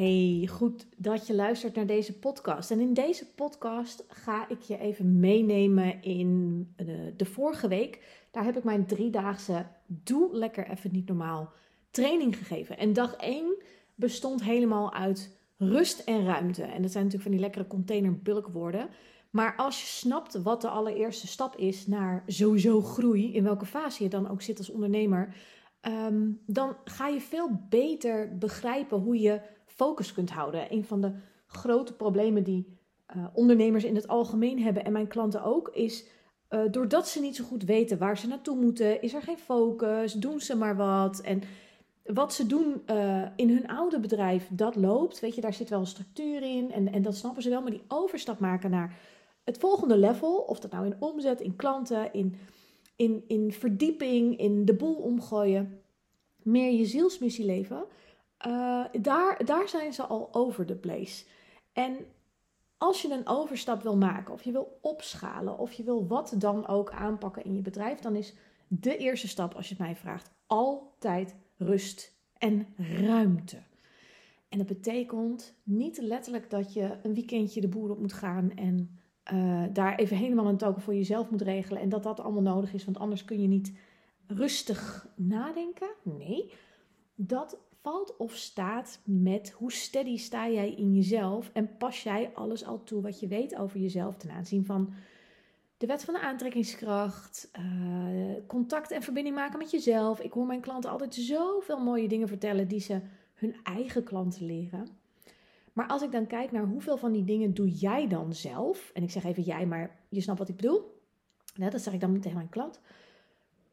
Hey, goed dat je luistert naar deze podcast. En in deze podcast ga ik je even meenemen in de, de vorige week. Daar heb ik mijn driedaagse Doe Lekker Even Niet Normaal training gegeven. En dag 1 bestond helemaal uit rust en ruimte. En dat zijn natuurlijk van die lekkere containerbulkwoorden. Maar als je snapt wat de allereerste stap is naar sowieso groei, in welke fase je dan ook zit als ondernemer, ehm, dan ga je veel beter begrijpen hoe je focus kunt houden. Een van de grote problemen die uh, ondernemers in het algemeen hebben en mijn klanten ook, is uh, doordat ze niet zo goed weten waar ze naartoe moeten, is er geen focus, doen ze maar wat. En wat ze doen uh, in hun oude bedrijf, dat loopt. Weet je, daar zit wel een structuur in en, en dat snappen ze wel. Maar die overstap maken naar het volgende level, of dat nou in omzet, in klanten, in, in, in verdieping, in de boel omgooien, meer je zielsmissie leven uh, daar, daar zijn ze al over the place. En als je een overstap wil maken, of je wil opschalen, of je wil wat dan ook aanpakken in je bedrijf, dan is de eerste stap, als je het mij vraagt, altijd rust en ruimte. En dat betekent niet letterlijk dat je een weekendje de boer op moet gaan en uh, daar even helemaal een token voor jezelf moet regelen en dat dat allemaal nodig is, want anders kun je niet rustig nadenken. Nee, dat valt of staat met hoe steady sta jij in jezelf en pas jij alles al toe wat je weet over jezelf ten aanzien van de wet van de aantrekkingskracht, uh, contact en verbinding maken met jezelf. Ik hoor mijn klanten altijd zoveel mooie dingen vertellen die ze hun eigen klanten leren. Maar als ik dan kijk naar hoeveel van die dingen doe jij dan zelf, en ik zeg even jij, maar je snapt wat ik bedoel, dat zeg ik dan tegen mijn klant,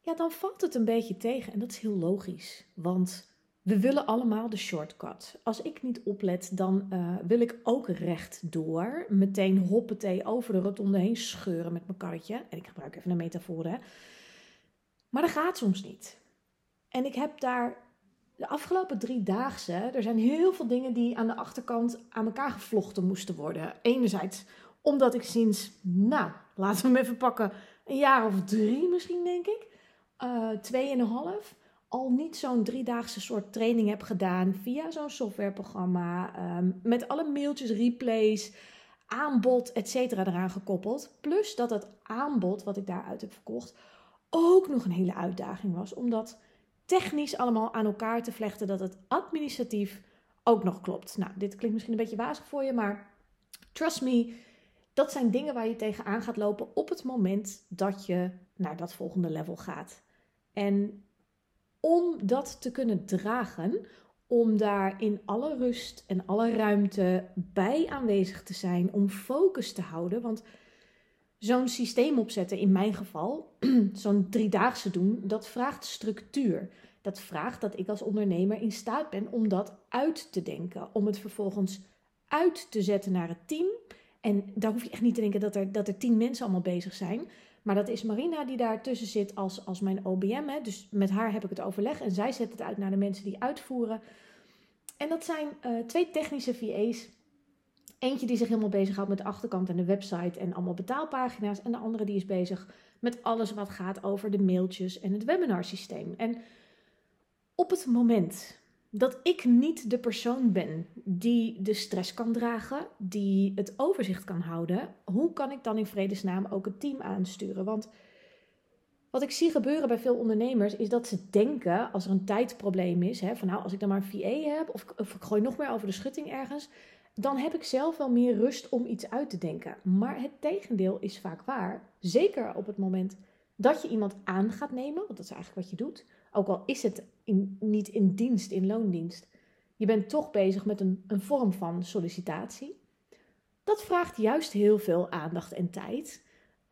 ja, dan valt het een beetje tegen. En dat is heel logisch, want we willen allemaal de shortcut. Als ik niet oplet, dan uh, wil ik ook recht door. Meteen hoppetee over de rotonde heen scheuren met mijn karretje. En ik gebruik even een metafoor, hè. Maar dat gaat soms niet. En ik heb daar de afgelopen drie dagen, er zijn heel veel dingen die aan de achterkant aan elkaar gevlochten moesten worden. Enerzijds omdat ik sinds, nou, laten we hem even pakken, een jaar of drie misschien, denk ik. Uh, tweeënhalf al niet zo'n driedaagse soort training heb gedaan via zo'n softwareprogramma, um, met alle mailtjes, replays, aanbod, et cetera eraan gekoppeld. Plus dat het aanbod wat ik daaruit heb verkocht ook nog een hele uitdaging was, omdat technisch allemaal aan elkaar te vlechten dat het administratief ook nog klopt. Nou, dit klinkt misschien een beetje wazig voor je, maar trust me, dat zijn dingen waar je tegenaan gaat lopen op het moment dat je naar dat volgende level gaat. En om dat te kunnen dragen, om daar in alle rust en alle ruimte bij aanwezig te zijn, om focus te houden. Want zo'n systeem opzetten, in mijn geval, zo'n driedaagse doen, dat vraagt structuur. Dat vraagt dat ik als ondernemer in staat ben om dat uit te denken, om het vervolgens uit te zetten naar het team. En daar hoef je echt niet te denken dat er, dat er tien mensen allemaal bezig zijn. Maar dat is Marina die daar tussen zit als, als mijn OBM. Hè. Dus met haar heb ik het overleg en zij zet het uit naar de mensen die uitvoeren. En dat zijn uh, twee technische VA's. Eentje die zich helemaal bezighoudt met de achterkant en de website en allemaal betaalpagina's. En de andere die is bezig met alles wat gaat over de mailtjes en het webinarsysteem. En op het moment dat ik niet de persoon ben die de stress kan dragen, die het overzicht kan houden, hoe kan ik dan in vredesnaam ook het team aansturen? Want wat ik zie gebeuren bij veel ondernemers is dat ze denken, als er een tijdprobleem is, hè, van nou, als ik dan maar een VA heb of, of ik gooi nog meer over de schutting ergens, dan heb ik zelf wel meer rust om iets uit te denken. Maar het tegendeel is vaak waar. Zeker op het moment dat je iemand aan gaat nemen, want dat is eigenlijk wat je doet ook al is het in, niet in dienst, in loondienst. Je bent toch bezig met een, een vorm van sollicitatie. Dat vraagt juist heel veel aandacht en tijd.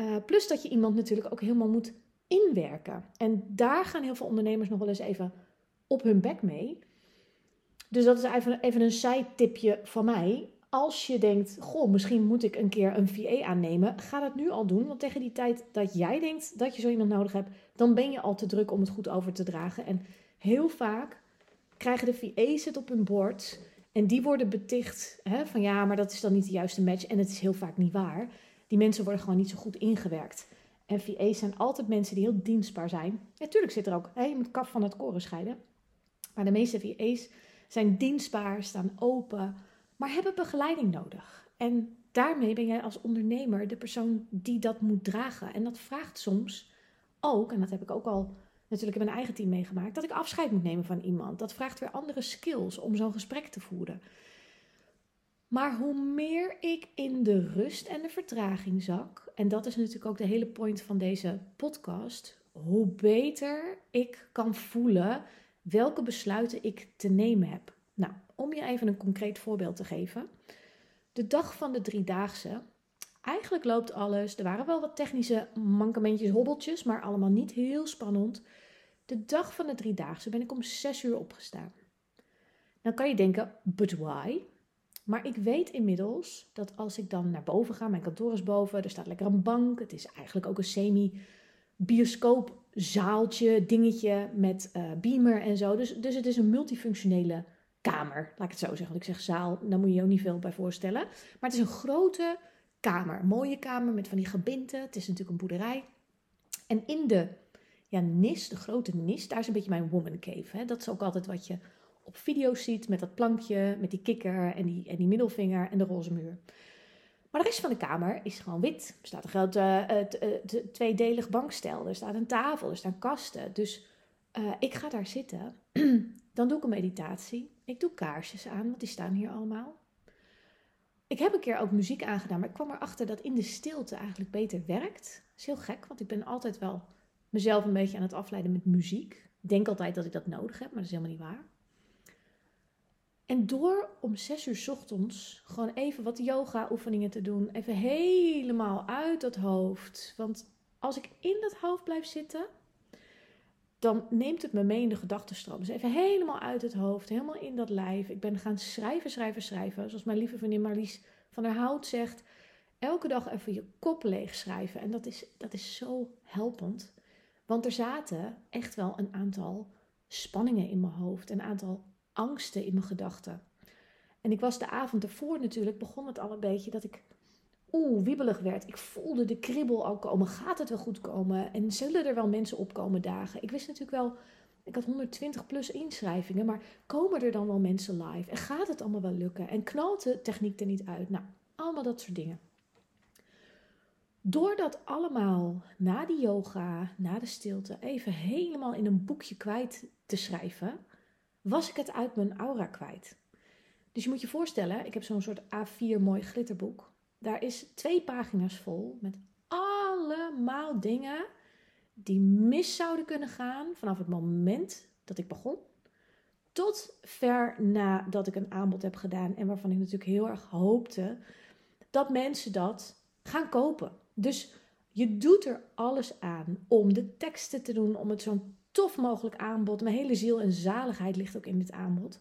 Uh, plus dat je iemand natuurlijk ook helemaal moet inwerken. En daar gaan heel veel ondernemers nog wel eens even op hun bek mee. Dus dat is even, even een zijtipje van mij. als je denkt, goh, misschien moet ik een keer een VA aannemen, ga dat nu al doen. Want tegen die tijd dat jij denkt dat je zo iemand nodig hebt, dan ben je al te druk om het goed over te dragen. En heel vaak krijgen de VA's het op hun bord en die worden beticht hè, van ja, maar dat is dan niet de juiste match. En het is heel vaak niet waar. Die mensen worden gewoon niet zo goed ingewerkt. En VA's zijn altijd mensen die heel dienstbaar zijn. Natuurlijk zit er ook, hè, je moet kaf van het koren scheiden. Maar de meeste VA's zijn dienstbaar, staan open, maar hebben begeleiding nodig. En daarmee ben jij als ondernemer de persoon die dat moet dragen. En dat vraagt soms ook, en dat heb ik ook al natuurlijk in mijn eigen team meegemaakt, dat ik afscheid moet nemen van iemand. Dat vraagt weer andere skills om zo'n gesprek te voeren. Maar hoe meer ik in de rust en de vertraging zak, en dat is natuurlijk ook de hele point van deze podcast, hoe beter ik kan voelen welke besluiten ik te nemen heb. Nou, om je even een concreet voorbeeld te geven. De dag van de driedaagse. Eigenlijk loopt alles. Er waren wel wat technische mankementjes, hobbeltjes, maar allemaal niet heel spannend. De dag van de driedaagse ben ik om 6 uur opgestaan. Dan kan je denken, but why? Maar ik weet inmiddels dat als ik dan naar boven ga, mijn kantoor is boven, er staat lekker een bank. Het is eigenlijk ook een semi-bioscoopzaaltje, dingetje met uh, beamer en zo. Dus, dus het is een multifunctionele kamer, laat ik het zo zeggen. Want ik zeg zaal, daar moet je je ook niet veel bij voorstellen. Maar het is een grote kamer, mooie kamer met van die gebinten. Het is natuurlijk een boerderij. En in de ja, nis, de grote nis, daar is een beetje mijn woman cave. Hè. Dat is ook altijd wat je op video's ziet met dat plankje, met die kikker en die, en die middelvinger en de roze muur. Maar de rest van de kamer is gewoon wit. Er staat een grote uh, tweedelig bankstel. Er staat een tafel, er staan kasten. Dus uh, ik ga daar zitten. Dan doe ik een meditatie. Ik doe kaarsjes aan, want die staan hier allemaal. Ik heb een keer ook muziek aangedaan, maar ik kwam erachter dat in de stilte eigenlijk beter werkt. Dat is heel gek, want ik ben altijd wel mezelf een beetje aan het afleiden met muziek. Ik denk altijd dat ik dat nodig heb, maar dat is helemaal niet waar. En door om zes uur ochtends gewoon even wat yoga oefeningen te doen, even helemaal uit dat hoofd. Want als ik in dat hoofd blijf zitten, dan neemt het me mee in de gedachtenstroom. Dus even helemaal uit het hoofd, helemaal in dat lijf. Ik ben gaan schrijven, schrijven, schrijven. Zoals mijn lieve vriendin Marlies van der Hout zegt, elke dag even je kop leeg schrijven. En dat is, dat is zo helpend. Want er zaten echt wel een aantal spanningen in mijn hoofd, een aantal angsten in mijn gedachten. En ik was de avond ervoor natuurlijk, begon het al een beetje dat ik oeh, wiebelig werd. Ik voelde de kribbel al komen. Gaat het wel goed komen? En zullen er wel mensen opkomen dagen? Ik wist natuurlijk wel, ik had 120 plus inschrijvingen, maar komen er dan wel mensen live? En gaat het allemaal wel lukken? En knalt de techniek er niet uit? Nou, allemaal dat soort dingen. Door dat allemaal na die yoga, na de stilte, even helemaal in een boekje kwijt te schrijven, was ik het uit mijn aura kwijt. Dus je moet je voorstellen, ik heb zo'n soort A4 mooi glitterboek. Daar is twee pagina's vol met allemaal dingen die mis zouden kunnen gaan vanaf het moment dat ik begon. Tot ver nadat ik een aanbod heb gedaan en waarvan ik natuurlijk heel erg hoopte dat mensen dat gaan kopen. Dus je doet er alles aan om de teksten te doen, om het zo'n tof mogelijk aanbod. Mijn hele ziel en zaligheid ligt ook in dit aanbod.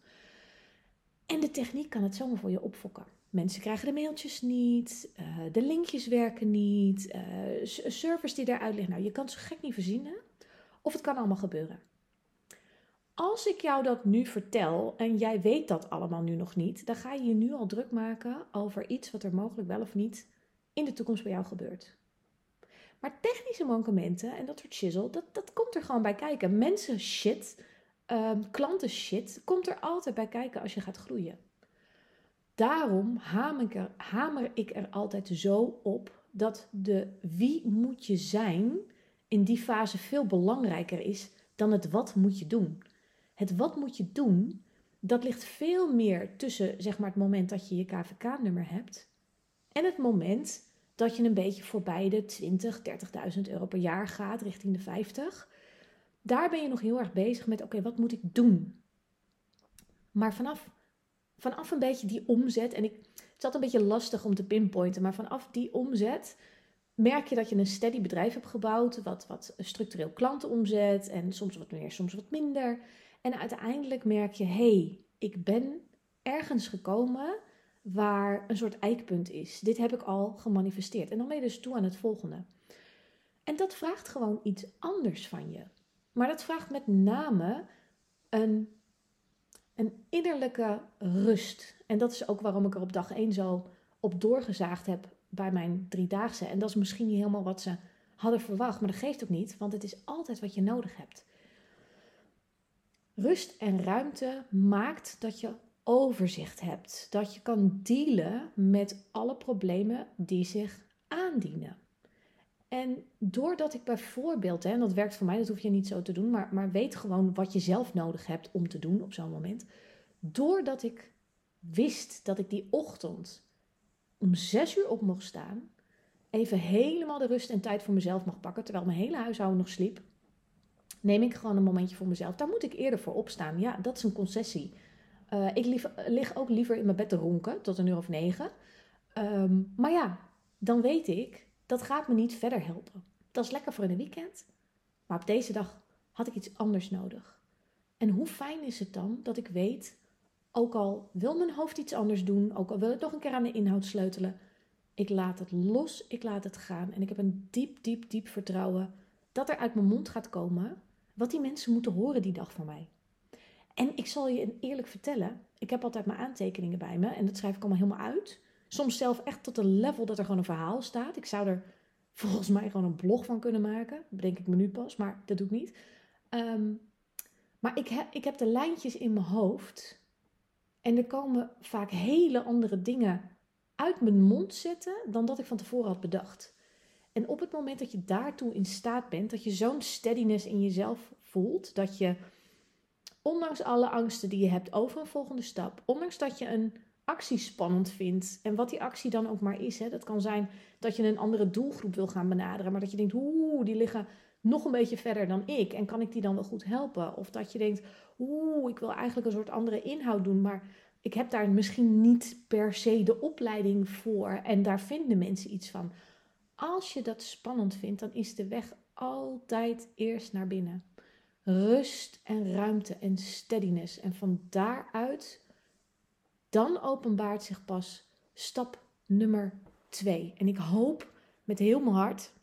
En de techniek kan het zomaar voor je opfokken. Mensen krijgen de mailtjes niet, uh, de linkjes werken niet, uh, servers die daaruit liggen. Nou, je kan het zo gek niet verzinnen. Of het kan allemaal gebeuren. Als ik jou dat nu vertel en jij weet dat allemaal nu nog niet, dan ga je je nu al druk maken over iets wat er mogelijk wel of niet in de toekomst bij jou gebeurt. Maar technische mankementen en dat soort shizzle, dat, dat komt er gewoon bij kijken. Mensen shit, um, klanten shit, komt er altijd bij kijken als je gaat groeien. Daarom hamer ik, er, altijd zo op dat de wie moet je zijn in die fase veel belangrijker is dan het wat moet je doen. Het wat moet je doen, dat ligt veel meer tussen zeg maar, het moment dat je je KVK-nummer hebt en het moment dat je een beetje voorbij de 20, 30.000 euro per jaar gaat, richting de 50. Daar ben je nog heel erg bezig met, oké, wat moet ik doen? Maar vanaf, vanaf een beetje die omzet, en ik, het zat een beetje lastig om te pinpointen, maar vanaf die omzet merk je dat je een steady bedrijf hebt gebouwd, wat, wat structureel klanten omzet en soms wat meer, soms wat minder. En uiteindelijk merk je, hey, ik ben ergens gekomen waar een soort eikpunt is. Dit heb ik al gemanifesteerd. En dan ben je dus toe aan het volgende. En dat vraagt gewoon iets anders van je. Maar dat vraagt met name een, een innerlijke rust. En dat is ook waarom ik er op dag 1 zo op doorgezaagd heb bij mijn driedaagse. En dat is misschien niet helemaal wat ze hadden verwacht, maar dat geeft ook niet, want het is altijd wat je nodig hebt. Rust en ruimte maakt dat je overzicht hebt, dat je kan dealen met alle problemen die zich aandienen. En doordat ik bijvoorbeeld, hè, en dat werkt voor mij, dat hoef je niet zo te doen, maar, maar weet gewoon wat je zelf nodig hebt om te doen op zo'n moment. Doordat ik wist dat ik die ochtend om zes uur op mocht staan, even helemaal de rust en tijd voor mezelf mag pakken, terwijl mijn hele huishouden nog sliep, neem ik gewoon een momentje voor mezelf. Daar moet ik eerder voor opstaan. Ja, dat is een concessie. Uh, ik lig ook liever in mijn bed te ronken tot een uur of negen. Ehm, maar ja, dan weet ik, dat gaat me niet verder helpen. Dat is lekker voor de weekend. Maar op deze dag had ik iets anders nodig. En hoe fijn is het dan dat ik weet, ook al wil mijn hoofd iets anders doen, ook al wil ik nog een keer aan de inhoud sleutelen, ik laat het los, ik laat het gaan. En ik heb een diep, diep, diep vertrouwen dat er uit mijn mond gaat komen wat die mensen moeten horen die dag van mij. En ik zal je eerlijk vertellen, ik heb altijd mijn aantekeningen bij me en dat schrijf ik allemaal helemaal uit. Soms zelf echt tot een level dat er gewoon een verhaal staat. Ik zou er volgens mij gewoon een blog van kunnen maken. Bedenk ik me nu pas, maar dat doe ik niet. Ehm, maar ik, heb ik heb de lijntjes in mijn hoofd. En er komen vaak hele andere dingen uit mijn mond zetten dan dat ik van tevoren had bedacht. En op het moment dat je daartoe in staat bent, dat je zo'n steadiness in jezelf voelt, dat je ondanks alle angsten die je hebt over een volgende stap, ondanks dat je een actie spannend vindt en wat die actie dan ook maar is, hè, dat kan zijn dat je een andere doelgroep wil gaan benaderen, maar dat je denkt, oeh, die liggen nog een beetje verder dan ik en kan ik die dan wel goed helpen? Of dat je denkt, oeh, ik wil eigenlijk een soort andere inhoud doen, maar ik heb daar misschien niet per se de opleiding voor en daar vinden mensen iets van. Als je dat spannend vindt, dan is de weg altijd eerst naar binnen. Rust en ruimte en steadiness. En van daaruit, dan openbaart zich pas stap nummer twee. En ik hoop met heel mijn hart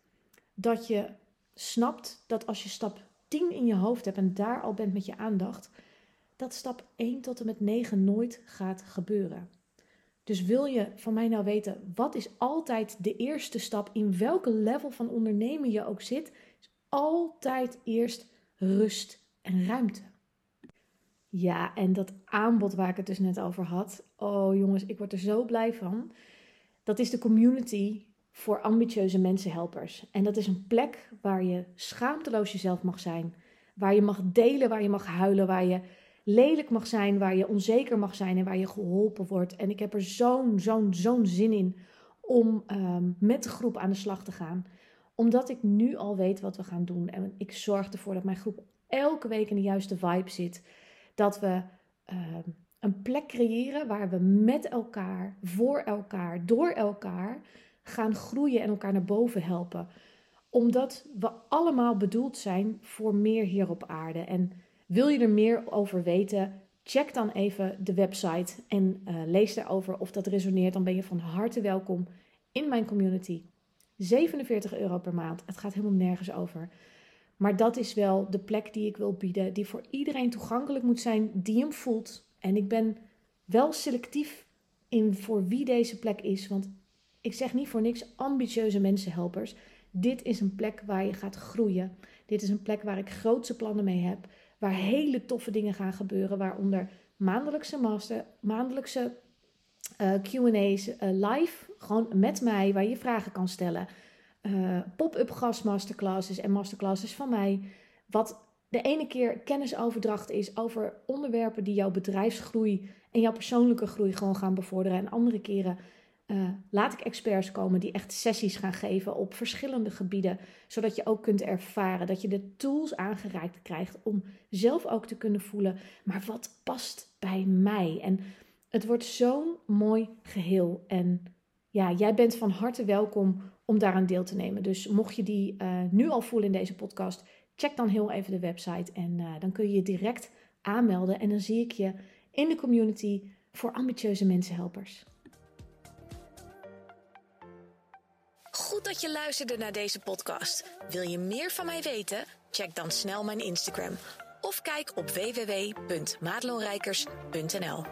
dat je snapt dat als je stap 10 in je hoofd hebt en daar al bent met je aandacht, dat stap 1 tot en met 9 nooit gaat gebeuren. Dus wil je van mij nou weten, wat is altijd de eerste stap in welke level van ondernemen je ook zit, is altijd eerst rust en ruimte. Ja, en dat aanbod waar ik het dus net over had, oh jongens, ik word er zo blij van. Dat is de community voor ambitieuze mensenhelpers. En dat is een plek waar je schaamteloos jezelf mag zijn, waar je mag delen, waar je mag huilen, waar je lelijk mag zijn, waar je onzeker mag zijn en waar je geholpen wordt. En ik heb er zo'n, zo'n, zo'n zin in om ehm, met de groep aan de slag te gaan. Omdat ik nu al weet wat we gaan doen. En ik zorg ervoor dat mijn groep elke week in de juiste vibe zit. Dat we ehm, een plek creëren waar we met elkaar, voor elkaar, door elkaar gaan groeien en elkaar naar boven helpen. Omdat we allemaal bedoeld zijn voor meer hier op aarde. En wil je er meer over weten? Check dan even de website en uh, lees daarover of dat resoneert. Dan ben je van harte welkom in mijn community. 47 euro per maand. Het gaat helemaal nergens over. Maar dat is wel de plek die ik wil bieden, die voor iedereen toegankelijk moet zijn, die hem voelt. En ik ben wel selectief in voor wie deze plek is, want ik zeg niet voor niks ambitieuze mensenhelpers. Dit is een plek waar je gaat groeien. Dit is een plek waar ik grootse plannen mee heb waar hele toffe dingen gaan gebeuren, waaronder maandelijkse master, maandelijkse uh, Q&A's uh, live, gewoon met mij, waar je vragen kan stellen. Uh, Pop-up gastmasterclasses en masterclasses van mij. Wat de ene keer kennisoverdracht is over onderwerpen die jouw bedrijfsgroei en jouw persoonlijke groei gewoon gaan bevorderen. En andere keren uh, laat ik experts komen die echt sessies gaan geven op verschillende gebieden, zodat je ook kunt ervaren dat je de tools aangereikt krijgt om zelf ook te kunnen voelen, maar wat past bij mij? En het wordt zo'n mooi geheel. En ja, jij bent van harte welkom om daaraan deel te nemen. Dus mocht je die uh, nu al voelen in deze podcast, check dan heel even de website en uh, dan kun je je direct aanmelden. En dan zie ik je in de community voor ambitieuze mensenhelpers. Goed dat je luisterde naar deze podcast. Wil je meer van mij weten? Check dan snel mijn Instagram of kijk op www.maatloonrijkers.nl.